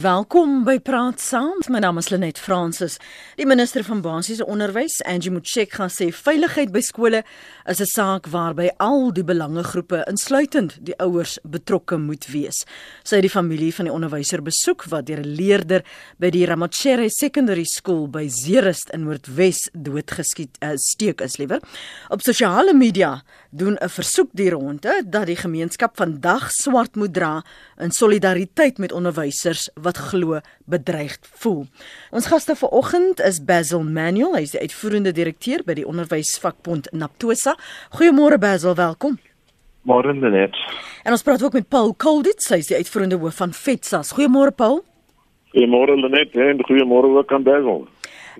Welkom by Praat Saam. My naam is Lenet Fransis. Die minister van Basiese Onderwys, Angie Motshekga, gaan sê veiligheid by skole is 'n saak waarby al die belangegroepe, insluitend die ouers, betrokke moet wees. Sy het die familie van die onderwyser besoek wat deur 'n leerder by die Ramachere Secondary School by Zeerust in Noordwes doodgeskiet uh, steek is liewer. Op sosiale media doen 'n versoek die ronde dat die gemeenskap vandag swart moet dra in solidariteit met onderwysers wat glo bedreigd voel. Ons gaste vanoggend is Basil Manuel, hy is die uitvoerende direkteur by die onderwysvakbond Naptosa. Goeiemôre Basil, welkom. Môre net. En ons praat ook met Paul Colditz, hy is die uitvoerende hoof van FETSAS. Goeiemôre Paul. Goeiemôre Lenet en goeiemôre ook aan Basil.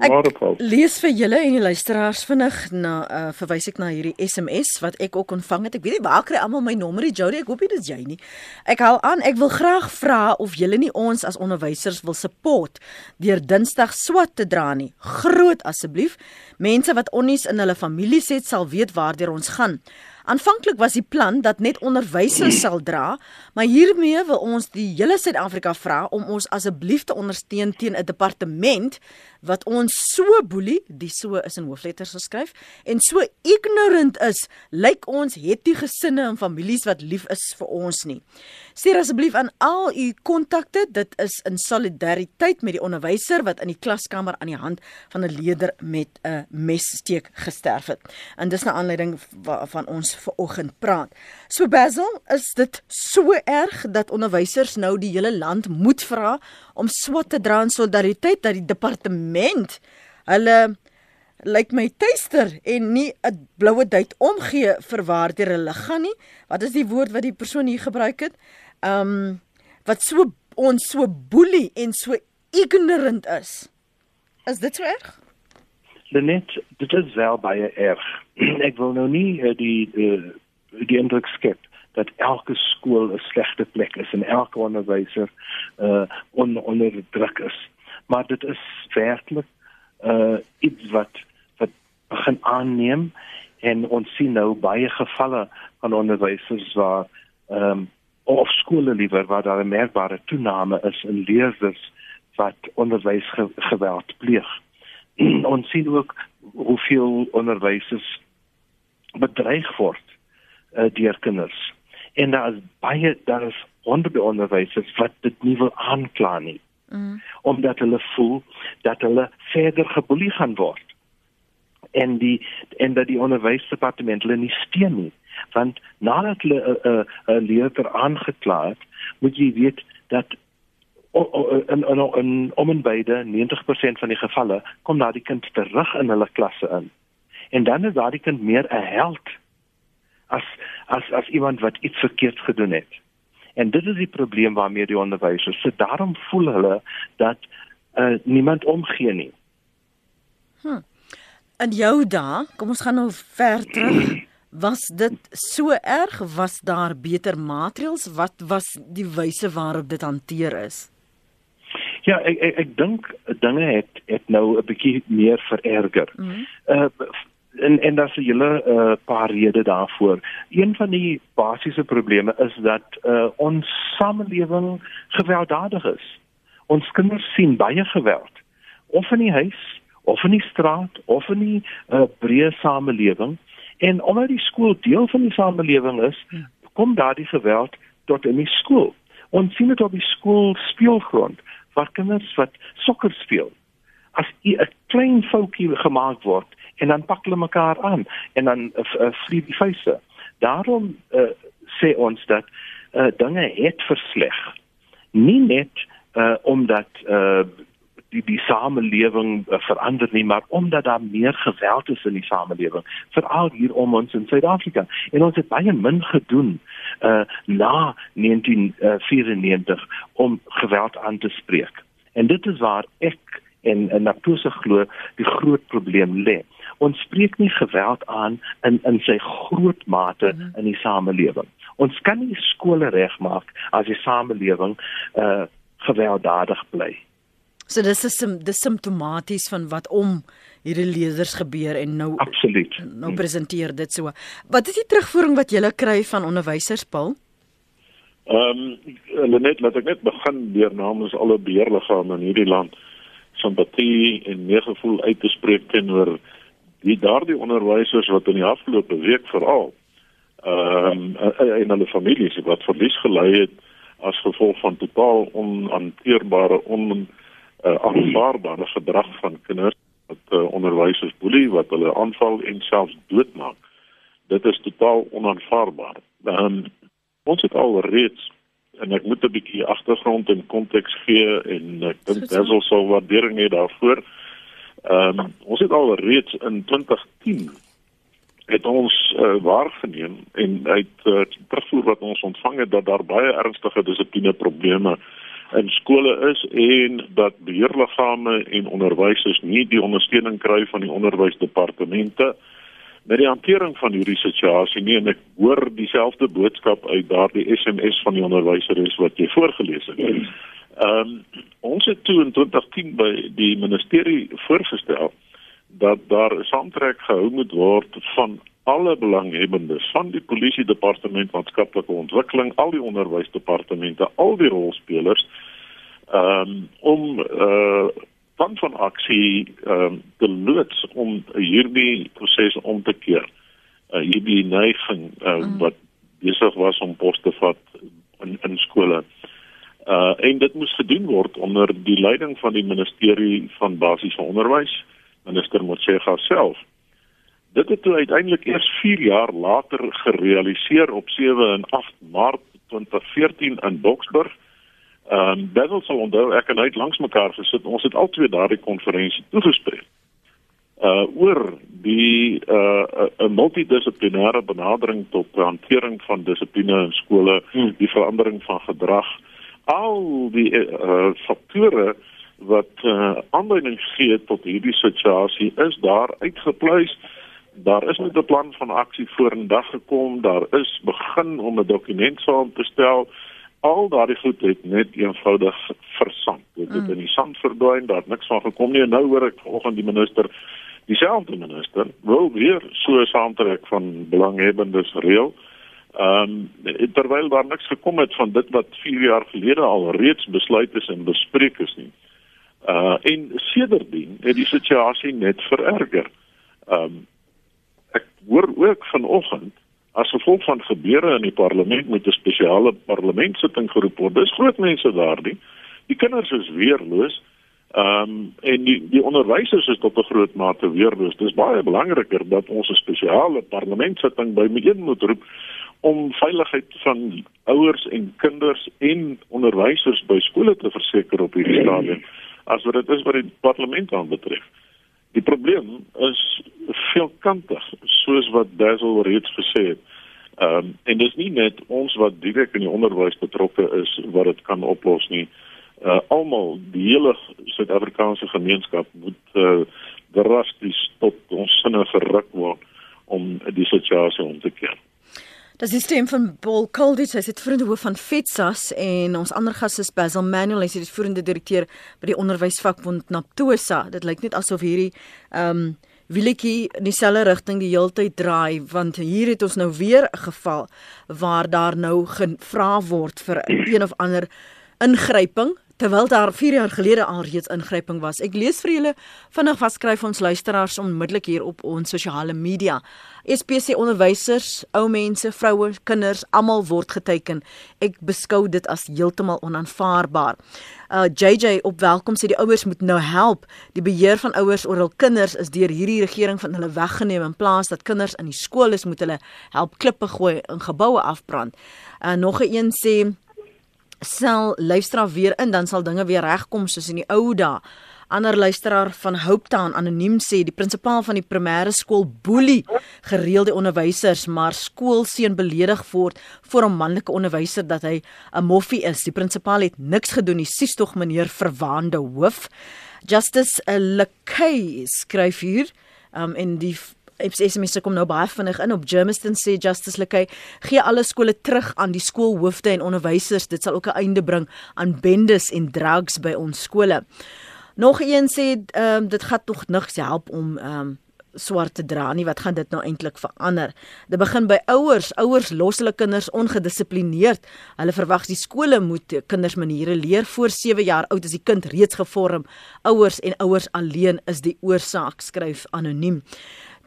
Ek lees vir julle en die luisteraars vinnig na uh, verwys ek na hierdie SMS wat ek ook ontvang het. Ek weet nie waar kry almal my nommer, Jody. Ek hoop dit is jy nie. Ek hou aan. Ek wil graag vra of julle nie ons as onderwysers wil support deur Dinsdag swat te dra nie. Groot asseblief. Mense wat onnies in hulle families het, sal weet waartoe ons gaan. Aanvanklik was die plan dat net onderwysers sal dra, maar hiermee wil ons die hele Suid-Afrika vra om ons asseblief te ondersteun teen 'n departement wat ons so boelie, die so is in hoofletters geskryf, en so ignorant is, lyk ons het die gesinne en families wat lief is vir ons nie. Stuur asseblief aan al u kontakte, dit is in solidariteit met die onderwyser wat in die klaskamer aan die hand van 'n leerder met 'n messteek gesterf het. En dis 'n aanleiding waarvan ons ver oggend praat. So Basil, is dit so erg dat onderwysers nou die hele land moet vra om swat te dra in solidariteit dat die departement hulle lyk my tuister en nie 'n bloue duit omgee vir waar dit hulle gaan nie. Wat is die woord wat die persoon hier gebruik het? Um wat so ons so boelie en so ignorant is. Is dit so erg? Lenet, dit is wel baie erg. Ek wil nou nie uh, die uh, die indruk skep dat elke skool 'n slegte plek is en elke onderwyser uh on, onder druk is. Maar dit is werklik uh iets wat wat begin aanneem en ons sien nou baie gevalle van onderwysers waar ehm um, of skole liewer waar daar 'n merkbare toename is in leerders wat onderwysgeweld pleeg. ons sien ook hoeveel onderwysers bedreig word uh, deur kinders en daar is baie daar is honderde onderwysers wat dit nie wil aankla nie. Mm. Omdat hulle voel dat hulle verder geboelie gaan word. En die en dat die onderwysdepartement hulle nie steun nie. Want nadat hulle 'n uh, 'n uh, uh, leerder aangekla het, moet jy weet dat in in in om en beide 90% van die gevalle kom daardie kind terug in hulle klasse in. En dan is daardie kind meer 'n held as as as iemand wat iets verkeerd gedoen het. En dit is die probleem waarmee die onderwysers sit. Daarom voel hulle dat uh, niemand omgee nie. Hm. En jou da, kom ons gaan nou ver terug. Was dit so erg? Was daar beter maatreëls? Wat was die wyse waarop dit hanteer is? Ja, ek ek, ek dink dinge het het nou 'n bietjie meer vererger. Mm -hmm. Uh en en daar's 'n hele uh, paar redes daarvoor. Een van die basiese probleme is dat uh, ons samelewing gewelddadig is. Ons kinders sien baie geweld of in die huis of in die straat of in die uh, breë samelewing en omdat die skool deel van die samelewing is, kom daardie geweld tot in die skool. Ons sien dit op die skool speelgrond waar kinders wat sokker speel. As 'n klein foutjie gemaak word en dan pak hulle mekaar aan en dan uh, uh, vlieg die vuise. Daarom uh, sê ons dat uh, dinge het versleg. Nie net uh, omdat uh, die die samelewing uh, verander nie, maar omdat daar meer geweld is in die samelewing, veral hier om ons in Suid-Afrika. En ons het baie min gedoen uh na 1994 om geweld aan te spreek. En dit is waar ek en en Naptosa glo die groot probleem lê ons spreek nie geweld aan in in sy groot mate mhm. in die samelewing. Ons kan nie skole regmaak as die samelewing uh gewelddadig bly. So dis is die simptomaties van wat om hierdie leerders gebeur en nou Absoluut. Nou presenteer dit so. Wat is die terugvoering wat jy kry van onderwysers, Paul? Ehm um, net laat ek net begin deur namens alle beheerliggame in hierdie land simpatie en meegevoel uit te spreek teenoor die daardie onderwysers wat in die afgelope week veral ehm um, en hulle families wat verlies gelei het as gevolg van totaal onhanteerbare on uh, aanvaarbare gedrag van kinders wat uh, onderwysers boelie wat hulle aanval en selfs doodmaak. Dit is totaal onaanvaarbaar. Um, ons het al reeds en ek moet 'n bietjie agtergrond en konteks gee en ek dink daar is also waardering hier daarvoor. Ehm um, ons het al reeds in 2010 het ons uh, waargeneem en uit uh, terugvoer wat ons ontvang het dat daar baie ernstige dissipline probleme in skole is en dat beheerliggame en onderwysers nie die ondersteuning kry van die onderwysdepartemente met die hantering van hierdie situasie nie en ek hoor dieselfde boodskap uit daardie SMS van die onderwyseres wat jy voorgeles het. Ehm um, ons het toe in 2010 by die ministerie voorgestel dat daar 'n saamtrek gehou moet word van alle belanghebbendes van die polisie departement maatskaplike ontwikkeling al die onderwysdepartemente al die rolspelers um, om uh van van aksie um, te loods om hierdie proses om te keer. Uh, hierdie neiging uh, mm. wat besig was om pos te vat in in skole. Uh en dit moes gedoen word onder die leiding van die ministerie van basiese onderwys minister Motshega self Dit het toe uiteindelik eers 4 jaar later gerealiseer op 7 en 8 Maart 2014 in Boksburg. Ehm um, Bevel sal onthou ek en hy het langs mekaar gesit. Ons het albei daardie konferensie toegespreek. Uh oor die uh 'n multidissiplinêre benadering tot hantering van dissipline in skole, hmm. die verandering van gedrag, al die uh faktore wat uh aanleiding gee tot hierdie situasie is daar uitgepleis daar is met 'n plan van aksie vorendag gekom. Daar is begin om 'n dokument saam te stel. Al daardie goed het net eenvoudig versand. Dit het mm. in die sand verdwyn. Daar het niks van gekom nie. En nou hoor ek vanoggend die minister, dieselfde minister, wil weer so 'n saamtrek van belanghebbendes reël. Ehm um, terwyl daar niks gekom het van dit wat 4 jaar gelede al reeds besluit is en bespreek is nie. Uh en sedertdien het die situasie net vererger. Ehm um, ek hoor ook vanoggend as gevolg van gebeure in die parlement met 'n spesiale parlementsitting geroep word. Dis groot mense daardie. Die kinders is weerloos. Ehm um, en die die onderwysers is tot 'n groot mate weerloos. Dis baie belangriker dat ons 'n spesiale parlementsitting by meen moet roep om veiligheid van ouers en kinders en onderwysers by skole te verseker op hierdie stadium as wat dit is wat die parlement aanbetref. Die probleem is veelkantig, soos wat Dazzle reeds gesê het. Ehm um, en dis nie net ons wat direk in die onderwys betrokke is wat dit kan oplos nie. Uh almal, die hele Suid-Afrikaanse gemeenskap moet uh drasties tot ons sinne geruk word om die situasie om te keer. Das is stem van Paul Colditz, hy is vriende hoof van FETSAS en ons ander gas is Basil Manuel, hy is die voerende direkteur by die onderwysvakbond Naptosa. Dit lyk net asof hierdie ehm um, wielietjie in dieselfde rigting die hele tyd draai want hier het ons nou weer 'n geval waar daar nou gevra word vir een of ander ingryping terwyl daar 4 jaar gelede al reeds ingryping was. Ek lees vir julle vinnig wat skryf ons luisteraars onmiddellik hier op ons sosiale media. SPC onderwysers, ou mense, vroue, kinders, almal word geteken. Ek beskou dit as heeltemal onaanvaarbaar. Uh JJ op welkom sê die ouers moet nou help. Die beheer van ouers oor hul kinders is deur hierdie regering van hulle weggeneem in plaas dat kinders in die skool is moet hulle help klippe gooi en geboue afbrand. Uh nog 'n een sê sal luisteraf weer in dan sal dinge weer regkom soos in die ou dae. Ander luisteraar van Hope Town anoniem sê die prinsipaal van die primêre skool boelie gereelde onderwysers maar skoolseun beledig word vir 'n manlike onderwyser dat hy 'n moffie is. Die prinsipaal het niks gedoen nie. Sies tog meneer verwaande hoof. Justice Lekay skryf hier um, in die SMS kom nou baie vinnig in op Germiston sê Justice Lekay gee alle skole terug aan die skoolhoofde en onderwysers dit sal ook 'n einde bring aan bendes en drugs by ons skole. Nog een sê ehm um, dit gaan tog niks help om ehm um, swart te dra nie. Wat gaan dit nou eintlik verander? Dit begin by ouers. Ouers los hulle kinders ongedissiplineerd. Hulle verwag die skole moet kinders maniere leer voor 7 jaar oud as die kind reeds gevorm. Ouers en ouers alleen is die oorsaak, skryf anoniem.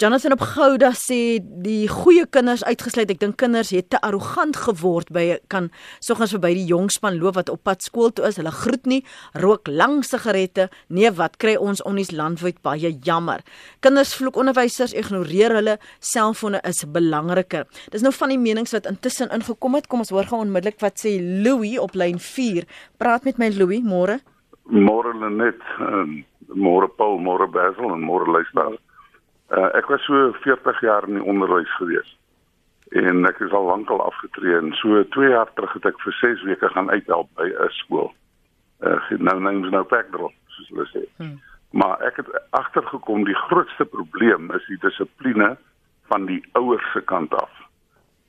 Jonathan op Gouda sê die goeie kinders uitgesluit. Ek dink kinders het te arrogant geword by kan soggens verby die jong span loop wat op pad skool toe is. Hulle groet nie, rook lang sigarette. Nee, wat kry ons onnies landwyd baie jammer. Kinders vloek onderwysers, ignoreer hulle. Selfone is belangriker. Dis nou van die menings wat intussen ingekom het. Kom ons hoor gou onmiddellik wat sê Louis op lyn 4. Praat met my Louis, môre. Môre Lenet, um, môre Paul, môre Basil en môre luisteraars. Uh, ek was so 40 jaar in die onderwys gewees. En ek is al lankal afgetree en so 2 jaar terug het ek vir 6 weke gaan uithelp by 'n skool. Uh nou names nou backdrop soos hulle sê. Hmm. Maar ek het agtergekom die grootste probleem is die dissipline van die ouers se kant af.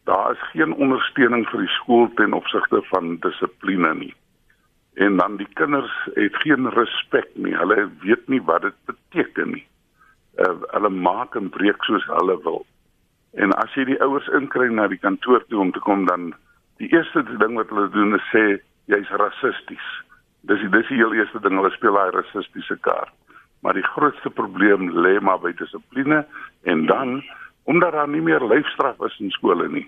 Daar is geen ondersteuning vir die skool ten opsigte van dissipline nie. En dan die kinders het geen respek nie. Hulle weet nie wat dit beteken nie uh, hulle maak en breek soos hulle wil. En as jy die ouers inkry na die kantoor toe om te kom dan die eerste ding wat hulle doen is sê jy's rassisties. Dis die dis die heel eerste ding hulle speel daai rassistiese kaart. Maar die grootste probleem lê maar by dissipline en dan omdat daar nie meer lyfstraf is in skole nie,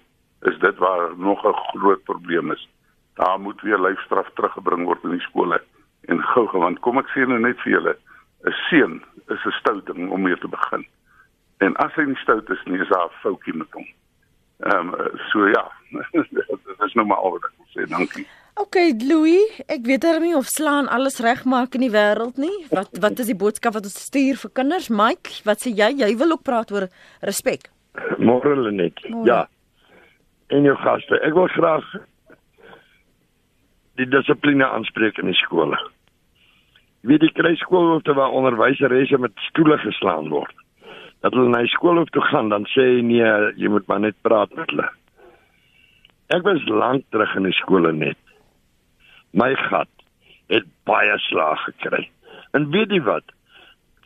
is dit waar nog 'n groot probleem is. Daar moet weer lyfstraf teruggebring word in die skole en gou-gou want kom ek sê nou net vir julle 'n seun is 'n stout ding om mee te begin. En as hy nie stout is nie, is daar 'n foutjie met hom. Ehm um, so ja, dit is nou maar al wat ek wil sê. Dankie. OK, Louis, ek weet darmie of slaan alles regmaak in die wêreld nie. Wat wat is die boodskap wat ons stuur vir kinders? Mike, wat sê jy? Jy wil ook praat oor respek. Môre net. Ja. En jou gaste, ek wil graag die dissipline aanspreek in die skole weet die kry skoolhoofde waar onderwyseresse met stoele geslaan word. Dat hulle na die skoolhoof toe gaan dan sê nee, jy moet maar net praat met hulle. Ek was lank terug in die skole net. My gat het baie slag gekry. En weet jy wat?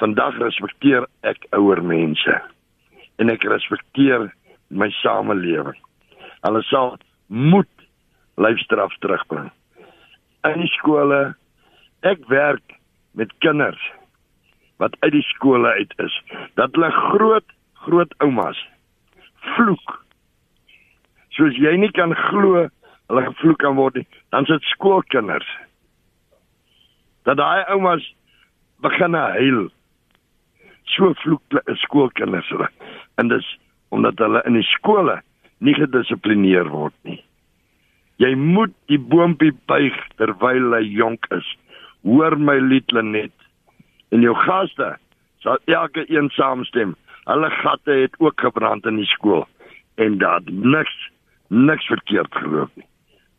Vandag respekteer ek ouer mense en ek respekteer my samelewing. Hulle sal moet lyfstraf terugbring. In die skole ek werk met kinders wat uit die skole uit is dat hulle groot groot oumas vloek. Soos jy nie kan glo hulle gevloek kan word nie dan sit skoolkinders. Dat daai oumas begin huil. So vloek skoolkinders hulle. En dis omdat hulle in die skole nie gedissiplineer word nie. Jy moet die boontjie buig terwyl hy jonk is hoor my lied Lenet. En jou gaste sal elke een saamstem. Hulle gatte het ook gebrand in die skool. En dat niks niks verkeerd geloop nie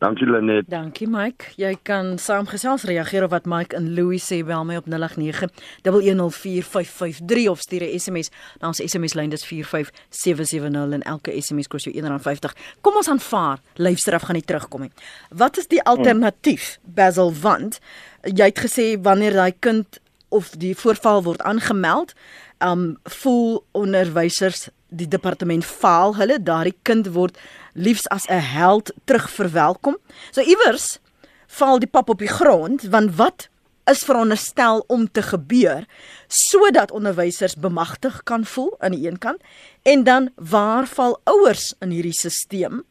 Dankie Lenet. Dankie Mike. Jy kan saamgesels reageer op wat Mike en Louis sê bel my op 0891104553 of stuur 'n SMS na ons SMS lyn dis 45770 en elke SMS kos jou R1.50. Kom ons aanvaar, luister af gaan nie terugkom nie. Wat is die alternatief? Basil want jy het gesê wanneer daai kind of die voorval word aangemeld, um voel onderwysers die departement faal hulle daardie kind word liefs as 'n held terugverwelkom. So iewers val die pap op die grond want wat is veronderstel om te gebeur sodat onderwysers bemagtig kan voel aan die een kant en dan waar val ouers in hierdie stelsel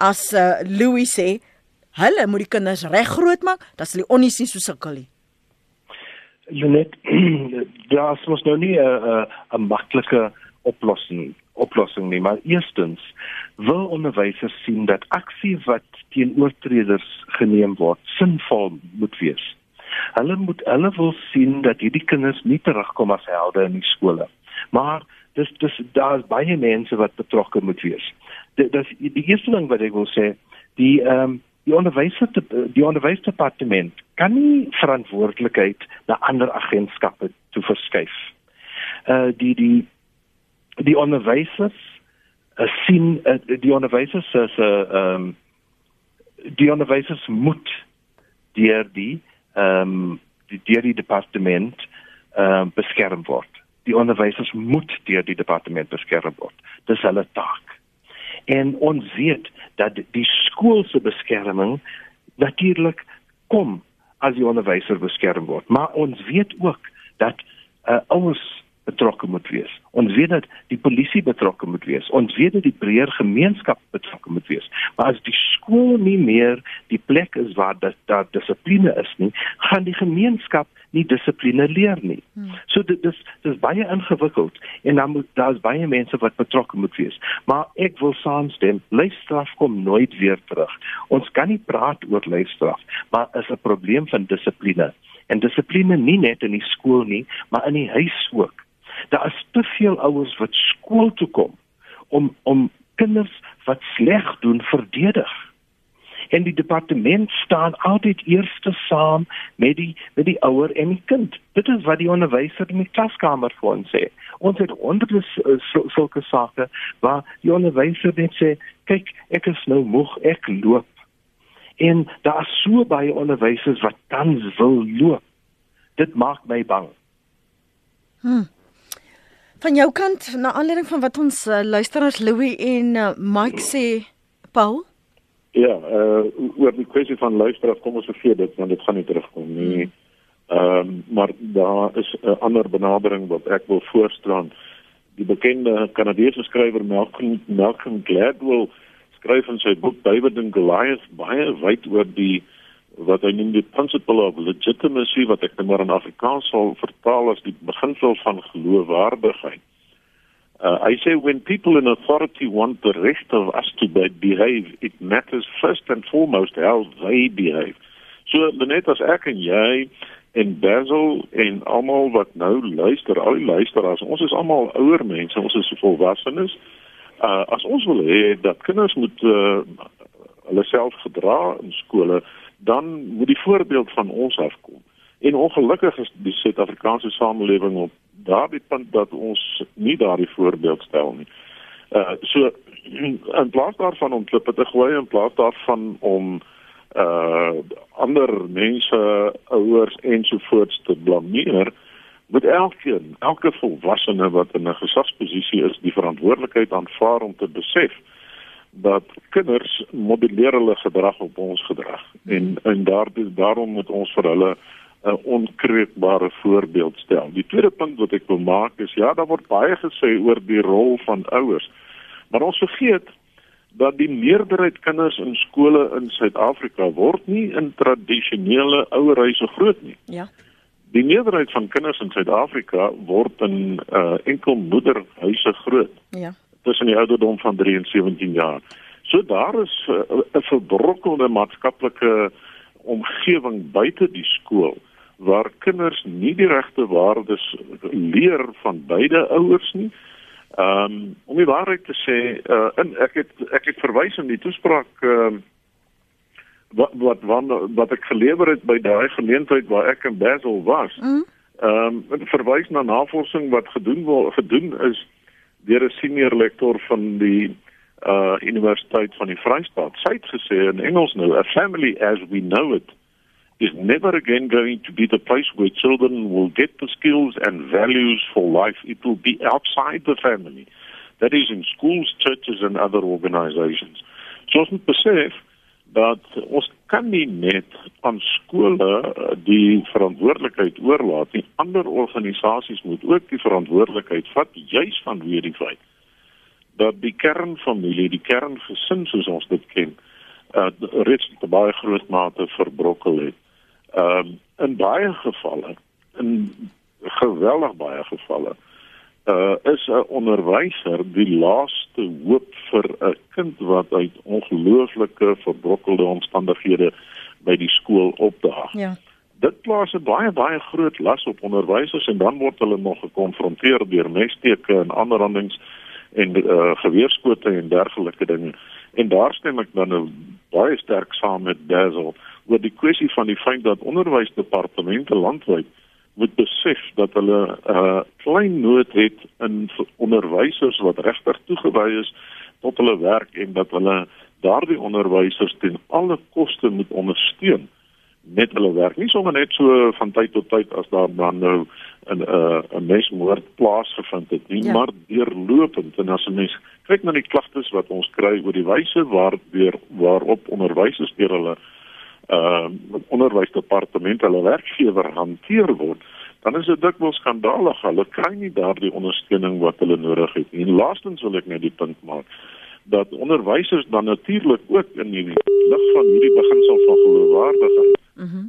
as uh, Louis sê hulle moet die kinders reg grootmaak dat hulle onnies nie so sukkel nie Junet daar is mos nou nie 'n 'n maklike oplossing oplossing nie maar eerstens wil onderwysers sien dat aksie wat teen oortreders geneem word sinvol moet wees. Hulle moet hulle wil sien dat hierdie kinders nie terugkom as helde in die skole. Maar dis dis daar's baie mense wat betrokke moet wees. Dit dis die eerste ding wat ek wil sê, die ehm um, die onderwysers die onderwysdepartement kan nie verantwoordelikheid na ander agentskappe toe verskuif. Uh die die die onderwysers uh, sien uh, die onderwysers se uh, ehm um, die onderwysers moet deur die ehm um, die deur die departement ehm um, beskerm word. die onderwysers moet deur die departement beskerm word. Dis hulle taak. En ons weet dat die skool se beskerming natuurlik kom as die onderwyser beskerm word, maar ons weet ook dat uh, ouers betrokke moet wees. Ons weet dat die polisie betrokke moet wees. Ons weet dat die breër gemeenskap betrokke moet wees. Maar as die skool nie meer die plek is waar dat daar dissipline is nie, gaan die gemeenskap nie dissipline leer nie. Hmm. So dit dis dis baie ingewikkeld en dan moet daar's baie mense wat betrokke moet wees. Maar ek wil saamstem, leefstraf kom nooit weer terug. Ons kan nie praat oor leefstraf, maar is 'n probleem van dissipline. En dissipline nie net in die skool nie, maar in die huis ook. Daar is te veel ouers wat skool toe kom om om kinders wat sleg doen verdedig. En die departement staan altyd eerste saam met die met die ouer en die kind. Dit is wat die onderwyser in die klaskamer vir ons sê. Ons het honderde sulke sake waar die onderwyser net sê, "Kyk, ek is nou moeg, ek loop." En daar is so baie onderwysers wat dan wil loop. Dit maak my bang. Hm. Van jou kant na aanleiding van wat ons uh, luisteraars Louis en uh, Mike sê, Paul? Ja, uh oor die kwessie van luisteraars kom ons vergeet dit want dit gaan nie terugkom nie. Ehm um, maar daar is 'n ander benadering wat ek wil voorstaan. Die bekende Kanadese skrywer Malcolm Malcolm Gladwell skryf in sy boek David and Goliath baie wyd oor die wat hy noem die principle of legitimacy wat ek nou maar in Afrikaans sal vertaal as die beginsel van geloofwaardigheid. Uh, I say when people in authority want the rest of us to behave, it matters first and foremost how they behave. So net as ek en jy en Basil en almal wat nou luister, al die luisteraars, ons is almal ouer mense, ons is volwassenes. Uh as ons wil hê dat kinders moet uh, hulle self gedra in skole, dan moet die voorbeeld van ons afkom. En ongelukkig is die Suid-Afrikaanse samelewing op daardie punt dat ons nie daardie voorbeeld stel nie. Uh so in plaas daarvan om klippe te gooi in plaas daarvan om uh ander mense ouers ensovoorts te blameer moet elkeen elke volwassene wat in 'n gesagsposisie is die verantwoordelikheid aanvaar om te besef dat kinders modelleer hulle gedrag op ons gedrag en en daardie daarom moet ons vir hulle 'n onkreukbare voorbeeld stel. Die tweede punt wat ek wil maak is ja, daar word baie gesê oor die rol van ouers. Maar ons vergeet dat die meerderheid kinders in skole in Suid-Afrika word nie in tradisionele ouerhuise groot nie. Ja. Die meerderheid van kinders in Suid-Afrika word in uh, enkelmoederhuise groot. Ja tussen die ouderdom van 3 en 17 jaar. So daar is uh, 'n verbrokkelde maatskaplike omgewing buite die skool waar kinders nie die regte waardes leer van beide ouers nie. Ehm um, om die waarheid te sê, uh, in ek het ek het verwys in die toespraak ehm uh, wat wat wat wat ek gelewer het by daai geleentheid waar ek in Basel was. Mm. Ehm um, verwys na navorsing wat gedoen word gedoen is deur 'n senior lektor van die uh Universiteit van die Vrystaat. Sy het gesê in Engels nou, a family as we know it is never again going to be the place where children will get the skills and values for life. It will be outside the family. That is in schools, churches and other organizations. So ons moet besef dat ons kan nie net aan skole eh, die verantwoordelikheid oorlaat nie. Ander organisasies moet ook die verantwoordelikheid vat juis vanweë die feit dat die kernfamilie, die kerngesin soos ons dit ken, uh reeds te baie groot mate verbrokkel het. Um, in baie gevalle, in geweldig baie gevalle, uh is 'n onderwyser die laaste hoop vir 'n kind wat uit ongelooflike verbrokkelde omstandighede by die skool opdaag. Ja. Dit plaas 'n baie baie groot las op onderwysers en dan word hulle nog gekonfronteer deur messteke en aanrandings en uh geweerskote en dergelike dinge. En daar stem ek dan nou baie sterk saam met Dazzle oor die kwessie van die feit dat onderwysdepartemente landwyd moet besef dat hulle 'n uh, klein nood het in onderwysers wat regtig toegewy is tot hulle werk en dat hulle daardie onderwysers ten alle koste moet ondersteun met hulle werk. Nie sommer net so van tyd tot tyd as daar dan nou 'n 'n uh, 'n mesmoord plaasgevind het nie, ja. maar deurlopend en as 'n mens kyk na die klagtes wat ons kry oor die wyse waardeur waarop onderwysers deur hulle ehm uh, onderwysdepartement hulle werkgewer hanteer word, dan is dit dikwels skandalig. Hulle kry nie daardie ondersteuning wat hulle nodig het nie. En laastens wil ek net die punt maak dat onderwysers dan natuurlik ook in die lig van hierdie beginsel van geloofwaardigheid. Mhm. Mm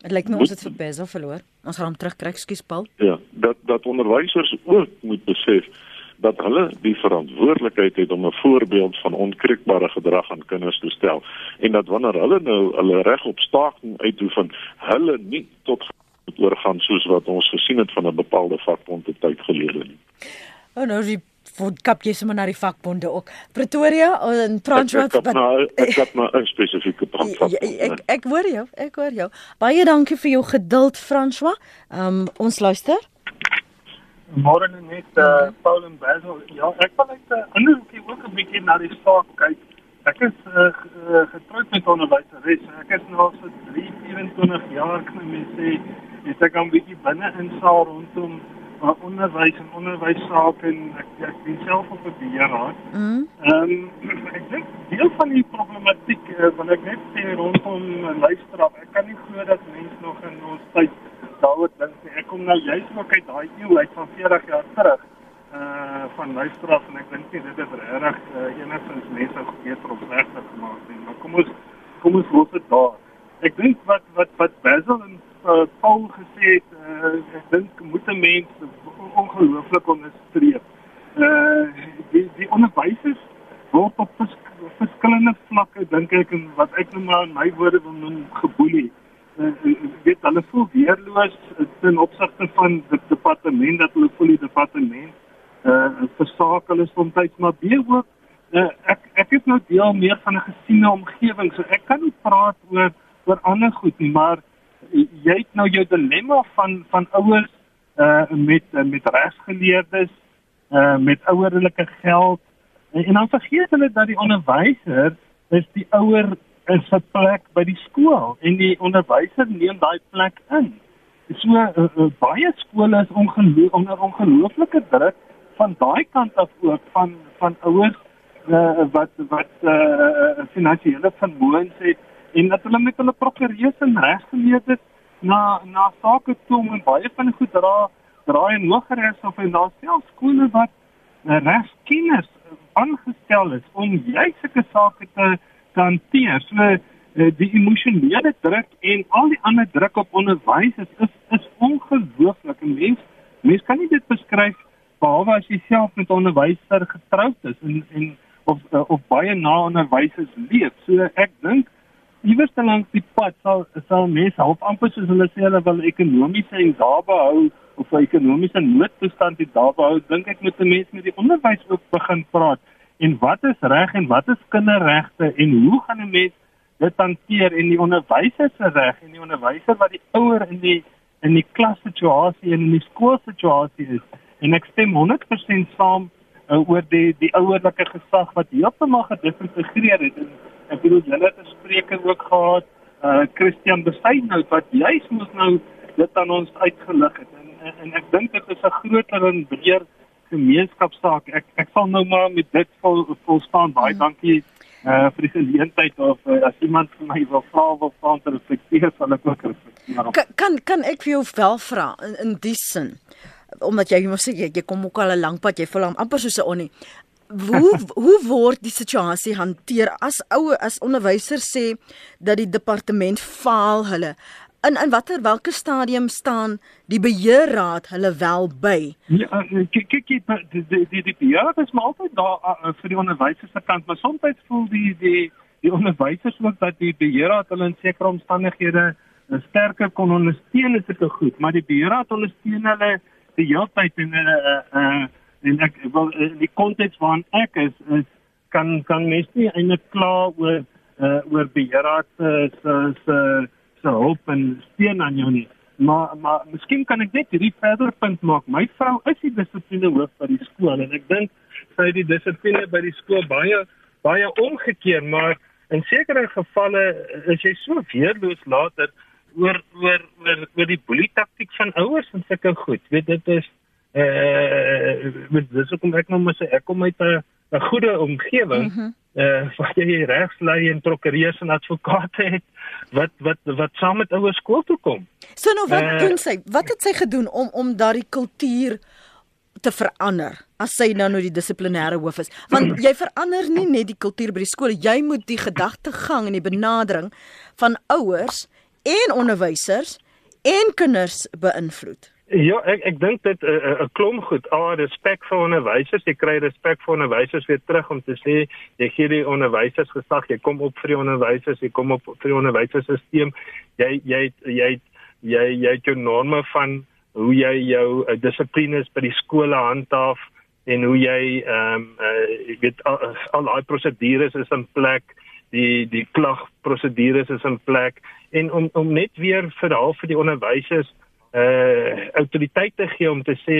Dit lyk my ons het vir Bezel verloor. Ons gaan hom terugkry, skus Paul. Ja, dat dat onderwysers ook moet besef dat hulle die verantwoordelikheid het om 'n voorbeeld van onkreukbare gedrag aan kinders te stel en dat wanneer hulle nou hulle reg op staking uitoefen, hulle nie tot oorgaan soos wat ons gesien het van 'n bepaalde vakbond tyd gelede nie. Oh nou, die voor kap jy sommer na die vakbonde ook. Pretoria en Transvaal wat nou ek het maar 'n spesifieke punt. Ek, ek ek hoor jou, ek hoor jou. Baie dankie vir jou geduld François. Ehm um, ons luister. Môre net eh uh, Paul en Basil. Ja, ek wil net 'n uh, ander bietjie ook 'n bietjie na die saak kyk. Ek is uh, getroud met onderwyseres. Ek is nou al so 3 24 jaar kan mens sê, ek kan bietjie binne insaal rondom uh, onderwys en onderwysake en ek ek dien self op 'n beheerraad. Mm. Ehm mm. um, ek dink deel van die problematiek uh, wat ek net sê rondom luisteraf, ek kan nie glo dat mense nog in ons tyd daaroor dink nie. Ek kom nou juist ook uit daai eeu uit van 40 jaar terug uh van luisteraf en ek dink nie dit is regtig uh, enigstens mense beter of slegter gemaak nie. Maar kom ons kom ons los dit daar. Ek dink wat wat wat Basil en uh, Paul gesê het, uh, ek dink moet 'n mens ongelooflik onderstreep. Uh die die onderwysers word op vers, verskillende vlakke dink ek en wat ek nou maar in my woorde wil noem geboelie. Uh, weet hulle voel weerloos ten opsigte van die departement dat hulle voel die departement uh versaak hulle soms maar baie ook uh, ek ek is nou deel meer van 'n gesiene omgewing so ek kan nie praat oor oor ander goed nie maar jy het nou jou dilemma van van ouers uh met uh, met regsgeleerdes uh met ouerlike geld en, en dan vergeet hulle dat die onderwyser is die ouer is vir plek by die skool en die onderwyser neem daai plek in. So uh, uh, baie skole is ongeloof onder ongelooflike druk van daai kant af ook van van ouers uh, wat wat uh, finansiële vermoëns het en dat hulle met hulle prokureurs en regsgeleerdes na na sake toe en baie van goed dra draai en hoër is of en daar self skole wat eh, regskenners aangestel is om juist sulke sake te te hanteer. So eh, die emosionele druk en al die ander druk op onderwys is is, is ongelooflik. Mense mense kan nie dit beskryf behalwe as jy self met onderwyser getroud is en en of of baie na onderwysers leef. So ek dink iewers langs die pad sal sal mense help amper soos hulle sê hulle wil ekonomiese en daarbe hou of 'n ekonomiese noodtoestand het daarbe hou dink ek moet 'n mens met die onderwys ook begin praat en wat is reg en wat is kinderregte en hoe gaan 'n mens dit hanteer en die onderwyser se reg en die onderwyser wat die ouer in die in die klassituasie en in die skoolsituasie is en ek stem 100% saam uh, oor die die ouerlike gesag wat heeltemal gedifferensieer het en Ek bedoel julle het 'n spreker ook gehad, uh Christian Besaidnout wat juis moet nou dit aan ons uitgelig het. En en, en ek dink dit is 'n groter en breër gemeenskapsaak. Ek ek sal nou maar met dit vol vol staan. Baie hmm. dankie uh vir die geleentheid of uh, as iemand vir my wil vra of vra te reflekteer van ek ook reflekteer. Kan, kan kan ek vir jou wel vra in, in die sin omdat jy mos sê jy, jy kom ook al 'n lank pad jy voel amper soos 'n onnie. Hoe hoe word die situasie hanteer as ouer as onderwysers sê dat die departement faal hulle? In in watter watter stadium staan die beheerraad hulle wel by? Ja, eh, kyk kyk die die die die beheerraad is maar altyd daar uh, vir die onderwysers se kant maar soms voel die die die onderwysers ook dat die beheerraad hulle in sekere omstandighede sterker kon ondersteun is dit goed maar die beheerraad ondersteun hulle die hele tyd en hulle uh, en ek wel in die konteks waarin ek is is kan kan mens nie eintlik kla oor uh, oor beheerraad se se se se hulp en steun aan jou nie. Maar maar miskien kan ek net hierdie verder punt maak. My vrou is die dissipline hoof by die skool en ek dink sy het die dissipline by die skool baie baie omgekeer maar in sekere gevalle is jy so weerloos later oor oor oor oor die boelie taktik van ouers en sulke goed. Weet dit is eh uh, met dis hoekom ek nou moet sê ek kom uit 'n 'n goeie omgewing. Mm -hmm. Eh uh, waar jy regslei en prokureurs en advokate het wat wat wat saam met ouers skool toe kom. So nou wat uh, doen sy? Wat het sy gedoen om om daardie kultuur te verander as sy nou nou die dissiplinêre hoof is want jy verander nie net die kultuur by die skool jy moet die gedagtegang en die benadering van ouers en onderwysers en kinders beïnvloed Ja, ek ek dink dit 'n uh, uh, klomp goed. Ah, respek vir onderwysers. Jy kry respek vir onderwysers weer terug om te sê jy gee die onderwysers gesag. Jy kom op vir die onderwysers, jy kom op vir die onderwysersisteem. Jy jy jy jy jy het jou norme van hoe jy jou uh, dissiplines by die skole handhaaf en hoe jy ehm um, uh, weet al, al daai prosedures is in plek die die klagprosedures is in plek. En om om net weer verhaal vir die onderwysers uh autoriteit te gee om te sê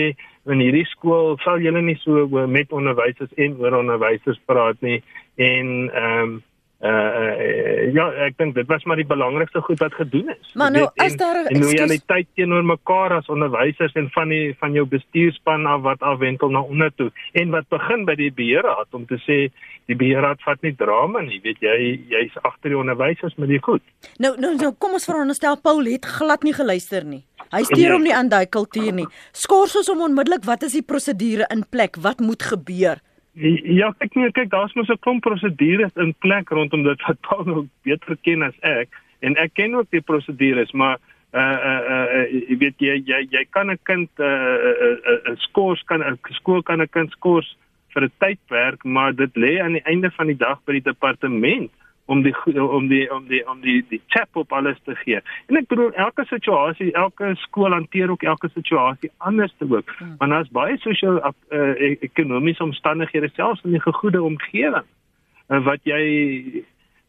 in hierdie skool sal julle nie so met onderwysers en oor onderwysers praat nie. En ehm um, uh ja ek dink dit was maar die belangrikste goed wat gedoen is. Maar nou as daar in realiteit teenoor mekaar as onderwysers en van die van jou bestuurspan af wat afwentel na onder toe en wat begin by die beheerraad om te sê die beheerraad vat nie drama nie weet jy jy's agter die onderwysers met die goed. Nou nou nou kom ons veronderstel Paul het glad nie geluister nie. Hy steur hom nie aan daai kultuur nie. Skors ons hom onmiddellik wat is die prosedure in plek? Wat moet gebeur? Ja, ek nee, kyk, daar's mos 'n klomp prosedures in plek rondom dit wat Paul nog beter ken as ek. En ek ken ook die prosedures, maar uh uh uh jy weet jy jy jy kan 'n kind 'n uh, uh, uh, uh, skors kan 'n skool kan 'n kind skors vir 'n tydperk, maar dit lê aan die einde van die dag by die departement om die om die om die om die die chap op alles te gee. En ek bedoel elke situasie, elke skool hanteer ook elke situasie anders te ook. Hmm. Want daar's baie sosio uh, ekonomiese omstandighede selfs in die gegoede omgewing uh, wat jy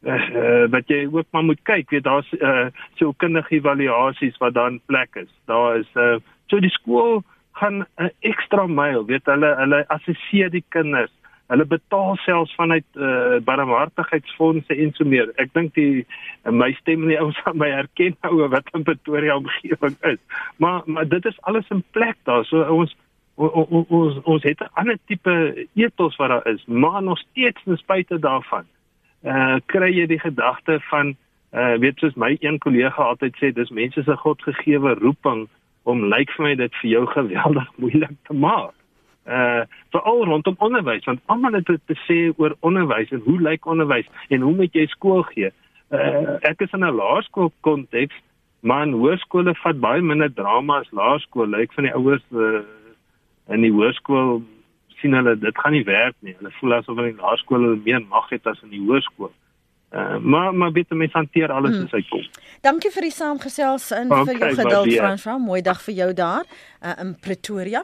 uh, wat jy ook maar moet kyk. Weet daar's uh, so kundige evaluasies wat dan plek is. Daar is uh, so die skool gaan 'n ekstra myl, weet hulle hulle assesseer die kinders hulle betaal selfs vanuit uh, barmhartigheidsfondse en so meer. Ek dink die uh, my stem nie ouens aan my herken nou wat in Pretoria omgewing is. Maar maar dit is alles in plek daar. So ons ons ons ons het 'n ander tipe ethos wat daar is, maar nog steeds ten spyte daarvan. Uh kry jy die gedagte van uh weet soos my een kollega altyd sê, dis mense se godgegewe roeping om lyk vir my dit vir jou geweldig moeilik te maak uh veral rondom onderwys want almal het te sê oor onderwys en hoe lyk onderwys en hoe moet jy skool gee. Uh ek is in 'n laerskool konteks, maar in hoërskole vat baie minder drama as laerskool. Lyk van die ouers uh in die hoërskool sien hulle dit gaan nie werk nie. Hulle voel asof hulle in laerskool meer mag het as in die hoërskool. Uh, maar maar bitte mens hanteer alles hmm. as hy kom. Dankie vir die saamgesels en okay, vir jou geduld Franswa. Mooi dag vir jou daar uh, in Pretoria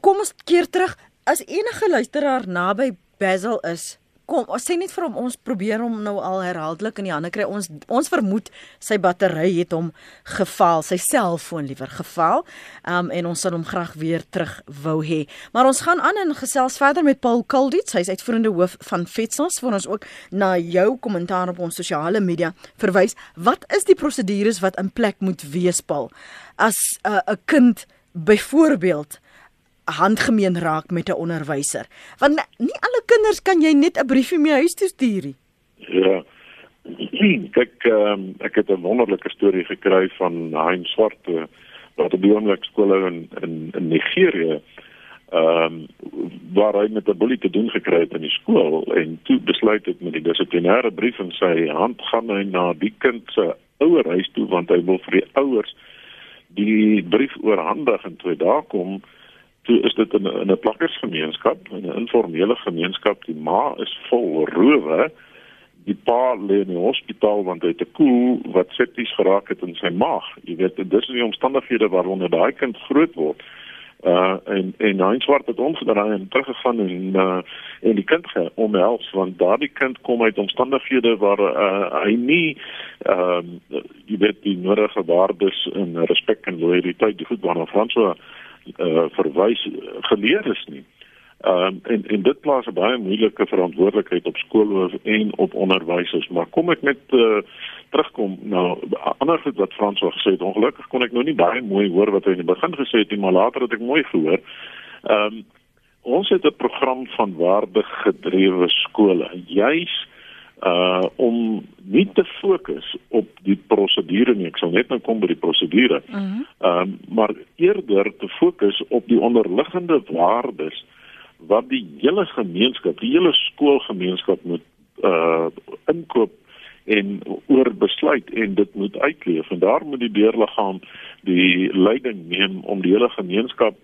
kom ons keer terug. As enige luisteraar naby Basil is kom ons sê net vir hom ons probeer hom nou al herhaaldelik in die hande kry. Ons ons vermoed sy battery het hom geval sy selfoon liewer geval um, en ons sal hom graag weer terug wou hê. Maar ons gaan aan en gesels verder met Paul Kalditz hy's uitvoerende hoof van Fetsels vir ons ook na jou kommentaar op ons sosiale media verwys. Wat is die prosedures wat in plek moet wees Paul? As 'n uh, kind byvoorbeeld handgemeen raak met 'n onderwyser. Want nie alle kinders kan jy net 'n briefie mee huis toe stuur nie. Ja. Kyk, um, ek het 'n wonderlike storie gekry van Hein Swart wat op die onderwysskool in in in Nigerië ehm um, waar hy met 'n boelie te doen gekry het in die skool en toe besluit het met die dissiplinêre brief in sy hand gaan hy na die kind se ouerhuis toe want hy wil vir die ouers die brief oorhandig en toe daar kom toe is dit in 'n in 'n plakkersgemeenskap, 'n informele gemeenskap. Die ma is vol rowe. Die pa lê in die hospitaal want hy het 'n koel wat septies geraak het in sy maag. Jy weet, dit is die omstandighede waaronder daai kind groot word. Uh en en hy swart het omgedraai en teruggegaan en uh en die kind omhels want daardie kind kom uit omstandighede waar uh hy nie ehm uh, jy weet die nodige waardes en respek en loyaliteit die goed waarna Fransoa uh, verwys geleer is nie. Ehm um, en en dit plaas 'n baie moeilike verantwoordelikheid op skoolhoof en op onderwysers. Maar kom ek net uh, terugkom nou ander goed wat Frans wou gesê het. Ongelukkig kon ek nou nie baie mooi hoor wat hy in die begin gesê het nie, maar later het ek mooi gehoor. Ehm um, ons het 'n program van waardigedrewe skole. Juis uh om nie te fokus op die prosedure nie. Ek sal net nou kom by die prosedure. Ehm uh -huh. um, maar eerder te fokus op die onderliggende waardes wat die hele gemeenskap, die hele skoolgemeenskap moet uh inkoop en oor besluit en dit moet uitleef en daar moet die deurliggaam die leiding neem om die hele gemeenskap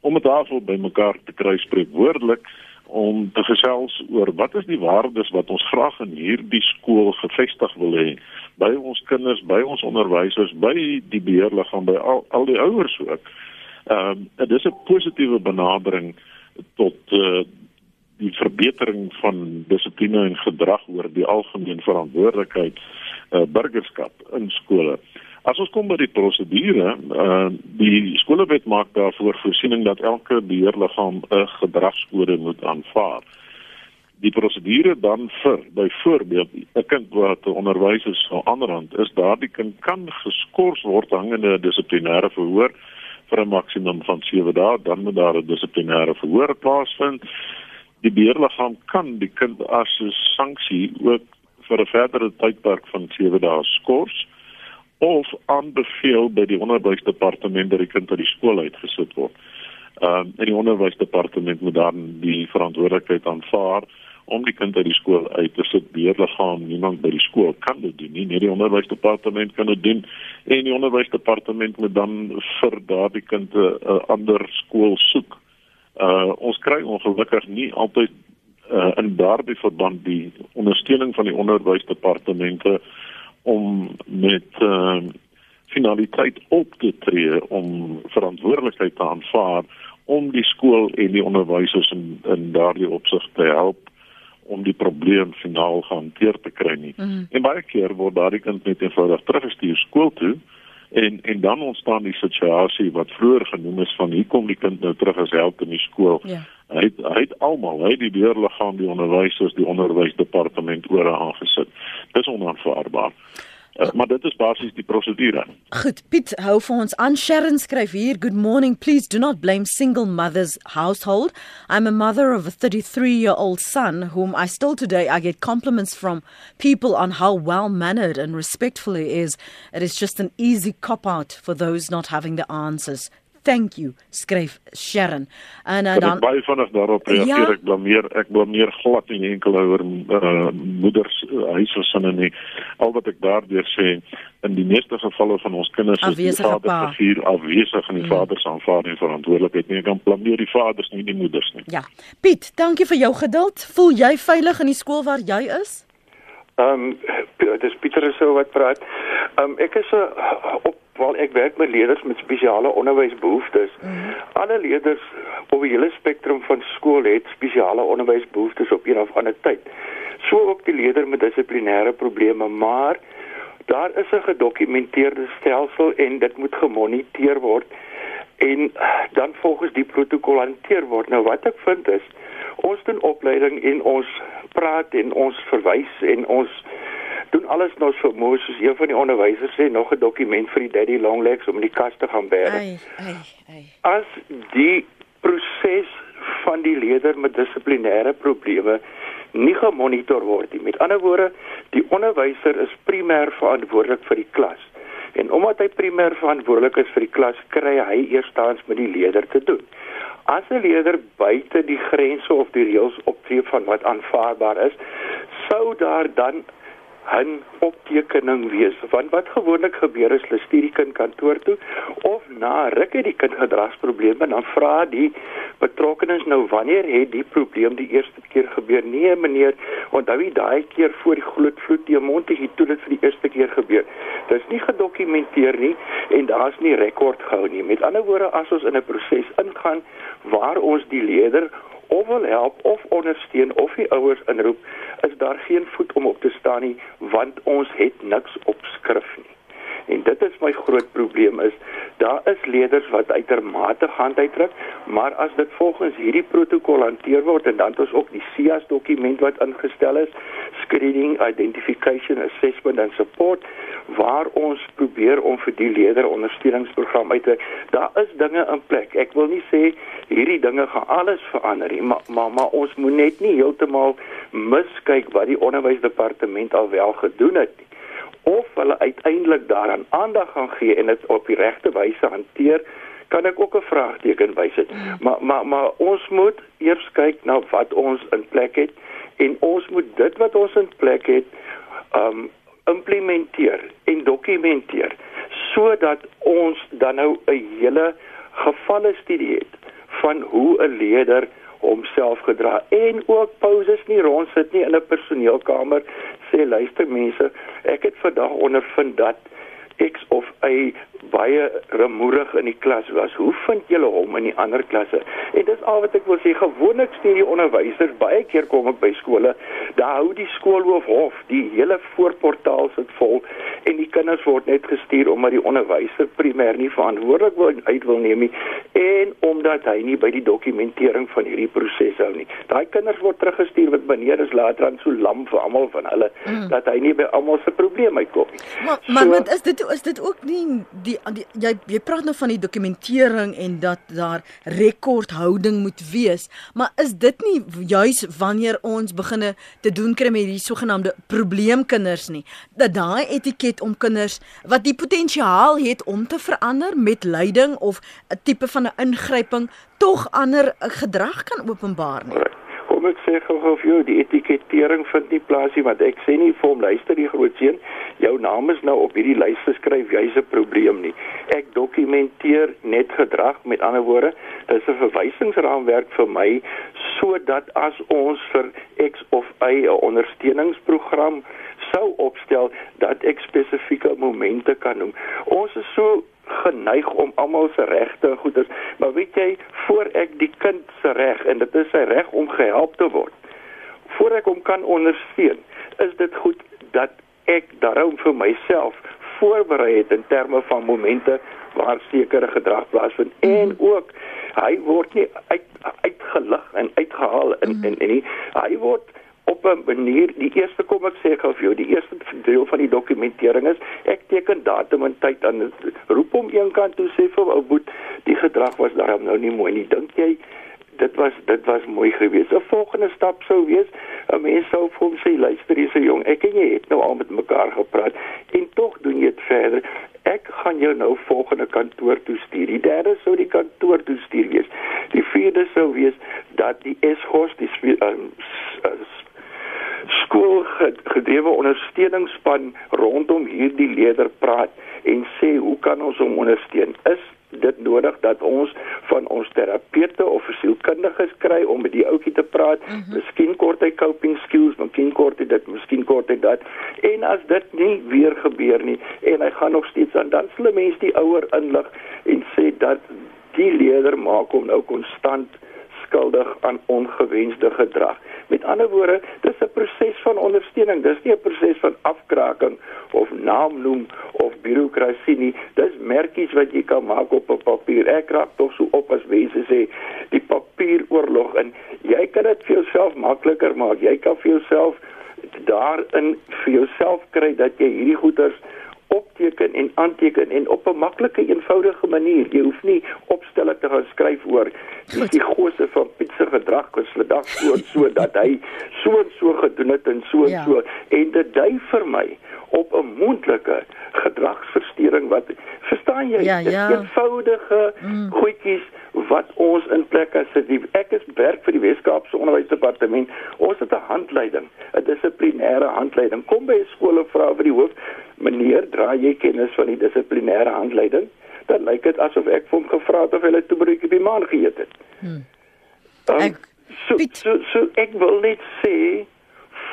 om 'n tafel bymekaar te kry spreekwoordelik om te gesels oor wat is die waardes wat ons graag in hierdie skool gevestig wil hê by ons kinders, by ons onderwysers, by die beheerliggaam, by al al die ouers ook. Ehm uh, dit is 'n positiewe benadering tot uh, die verbetering van dissipline en gedrag oor die algemeen verantwoordelikheid uh, burgerskap in skole. As ons kom by die prosedure, uh die skoolwet maak daarvoor voorsiening dat elke beheerliggaam 'n gedragskode moet aanvaar. Die prosedure dan vir byvoorbeeld 'n kind wat onderwysers sou aanrand is, daardie kind kan geskort word hangende dissiplinêre verhoor vir 'n maksimum van 7 dae, dan moet daar 'n dissiplinêre verhoor plaasvind. Die beheerliggaam kan die kind as 'n sanksie ook vir 'n verdere tydperk van 7 dae skors of aanbeveel by die onderwysdepartement dat die kind uit die skool uitgesit word. Ehm um, en die onderwysdepartement moet dan die verantwoordelikheid aanvaar om die kind uit die skool uit te sit. Beheerliggaam niemand by die skool kan dit doen nie. Net die onderwysdepartement kan dit doen en die onderwysdepartement moet dan vir daardie kind 'n ander skool soek. Uh ons kry ongelukkig nie altyd uh in daardie verband die ondersteuning van die onderwysdepartemente uh om met uh, finaliteit op te tree om verantwoordelikheid te aanvaar om die skool en die onderwysers in in daardie opsig te help om die probleem finaal gehanteer te kry nie. Mm. En baie keer word daardie kind net eenvoudig teruggestuur skool toe en en dan ontstaan die situasie wat vroeër genoem is van hier kom die kind nou terug as held in die skool. Ja. Hy het, hy het almal, hy die deurliggaam, die onderwysers, die onderwysdepartement oor aangesit. Onaanvaarbaar. Uh, maar dit is basies die prosedure. Goed, Piet, hou vir ons aan. Sharon skryf hier, "Good morning. Please do not blame single mothers household. I'm a mother of a 33-year-old son whom I still today I get compliments from people on how well-mannered and respectful he is. It is just an easy cop out for those not having the answers thank you skryf Sharon. En uh, dan baie vinnig daarop reageer. Ja, ek blameer ek blameer glad nie enkel oor uh, moeders uh, huisgesinne nie. Al wat ek daardeur sê in die meeste gevalle van ons kinders is die vader afwesig en die mm. vader se aanvaarding verantwoordelikheid nie. Kan blameer die vaders nie die moeders nie. Ja. Piet dankie vir jou geduld. Voel jy veilig in die skool waar jy is? Ehm um, dis Pieter so wat praat. Ehm um, ek is 'n op waar ek werk met leerders met spesiale onderwysbehoeftes. Mm -hmm. Alle leerders op die hele spektrum van skool het spesiale onderwysbehoeftes op een of ander tyd. So ook die leerder met dissiplinêre probleme, maar daar is 'n gedokumenteerde stelsel en dit moet gemoniteer word en dan volgens die protokol hanteer word. Nou wat ek vind is ons doen opleiding en ons praat en ons verwys en ons doen alles nou so mooi soos een van die onderwysers sê nog 'n dokument vir die daddy long legs om in die kas te gaan bære. As die proses van die leier met dissiplinêre probleme nie gemonitor word nie. Met ander woorde, die onderwyser is primêr verantwoordelik vir die klas. En omdat hy primêr verantwoordelik is vir die klas, kry hy eerstens met die leier te doen. As 'n leier buite die grense of die reëls optree van wat aanvaarbaar is, sou daar dan 'n optekening wees. Want wat gewoonlik gebeur is hulle stuur die kind kantoor toe of na ruk het die kind gedragsprobleme dan vra die betrokkenes nou wanneer het die probleem die eerste keer gebeur? Nee meneer onthou jy daai keer voor die groot vloed die het toe dit vir die eerste keer gebeur. Dit is nie gedokumenteer nie en daar's nie rekord gehou nie. Met ander woorde as ons in 'n proses ingaan waar ons die leier of wil help of ondersteun of die ouers inroep, is daar geen voet om op te staan nie want ons het niks op skrif nie. En dit is my groot probleem is daar is leerders wat uitermate hand uitdruk, maar as dit volgens hierdie protokol hanteer word en dan het ons ook die SIAS dokument wat ingestel is, screening, identification, assessment and support waar ons probeer om vir die leerder ondersteuningsprogram uit te daar is dinge in plek. Ek wil nie sê hierdie dinge gaan alles verander nie, maar maar, maar ons moet net nie heeltemal miskyk wat die onderwysdepartement al wel gedoen het nie of hulle uiteindelik daaraan aandag gaan gee en dit op die regte wyse hanteer kan ek ook 'n vraagteken bysit. Mm. Maar maar maar ons moet eers kyk na wat ons in plek het en ons moet dit wat ons in plek het um implementeer en dokumenteer sodat ons dan nou 'n hele gevalle studie het van hoe 'n leier homself gedra en ook pauses nie rond sit nie in 'n personeelkamer sê luister mense ek het vandag ondervind dat X of Y baie remoerig in die klas was. Hoe vind julle hom in die ander klasse? En dis al wat ek wil sê. Gewoonlik stuur die onderwysers baie keer kom ek by skole, daar hou die skoolhoof hof, die hele voorportaal sit vol en die kinders word net gestuur omdat die onderwyser primêr nie verantwoordelik wil uit wil neem nie en omdat hy nie by die dokumentering van hierdie proses hou nie. Daai kinders word teruggestuur wat meneer is later dan so lam vir almal van hulle mm. dat hy nie by almal se probleem uitkom nie. Maar so, maar is dit is dit ook nie die, die jy jy praat nou van die dokumentering en dat daar rekordhouding moet wees, maar is dit nie juis wanneer ons beginne te doen kry met hierdie sogenaamde probleemkinders nie, dat daai etiket om kinders wat die potensiaal het om te verander met leiding of 'n tipe van 'n ingryping tog ander gedrag kan openbaar nie. Kom ek sê gou vir jou die etikettering vind nie plaas nie want ek sê nie vir hom luister die groot seun jou naam is nou op hierdie lys geskryf jy's 'n probleem nie. Ek dokumenteer net gedrag met ander woorde dis 'n verwysingsraamwerk vir my sodat as ons vir X of Y 'n ondersteuningsprogram sou opstel dat ek spesifieke momente kan noem. Ons is so geneig om almal se regte goeders, maar weet jy, voor ek die kind se reg en dit is sy reg om gehelp te word, voor ek hom kan ondersteun, is dit goed dat ek daarom vir myself voorberei het in terme van momente waar sekere gedrag plaasvind mm. en ook hy word nie uit uitgelig en uitgehaal in mm. en en nie hy word op 'n manier die eerste kom ek sê gou vir jou die eerste deel van die dokumentering is ek teken datum en tyd aan roep hom eenkant toe sê vir ou boet die gedrag was daarom nou nie mooi nie. Dink jy dit was dit was mooi geweest? 'n volgende stap sou wees 'n mens sou vir hom sê luister hierse jong ek en jy het nou al met mekaar gepraat en tog doen jy dit verder. Ek gaan jou nou volgende kantoor toe stuur. Die derde sou die kantoor toe stuur wees. Die vierde sou wees dat die SHOS die um, skoolgedrewe ondersteuningsspan rondom hierdie leier praat en sê hoe kan ons hom ondersteun? Is dit nodig dat ons van ons terapeute of sielkundiges kry om met die ouetjie te praat? Mm -hmm. Miskien kort hy coping skills, miskien kort hy dit, miskien kort hy dat. En as dit nie weer gebeur nie en hy gaan nog steeds aan dan sal mense die ouer inlig en sê dat die leier maak hom nou konstant skuldig aan ongewenste gedrag. Met ander woorde, dis 'n proses van ondersteuning. Dis nie 'n proses van afkraking of naamnoem of bureaukrasie nie. Dis merkies wat jy kan maak op 'n papier. Ek raak tog so op as mense sê die papieroorlog en jy kan dit vir jouself makliker maak. Jy kan vir jouself daarin vir jouself kry dat jy hierdie goeders opteken en aanteken en op 'n maklike eenvoudige manier. Jy hoef nie opstelle te gaan skryf oor dis die grootste van Piet se gedrag was vandag so en so dat hy so en so gedoen het en so en ja. so en dit dui vir my op 'n mondelike gedragsversteuring wat verstaan jy ja, ja. eenvoudige mm. goedjies wat ons in plek het sit. Ek is werk vir die Weskaapse Onderwysdepartement. Ons het 'n handleiding, 'n dissiplinêre handleiding. Kom by 'n skool en vra vir die hoof, meneer, dra jy kennis van die dissiplinêre handleiding? Dan lyk dit asof ek vir hom gevra het of hy 'n toebroodjie by maan geëet het. Hmm. Um, ek so, so so ek wil net sê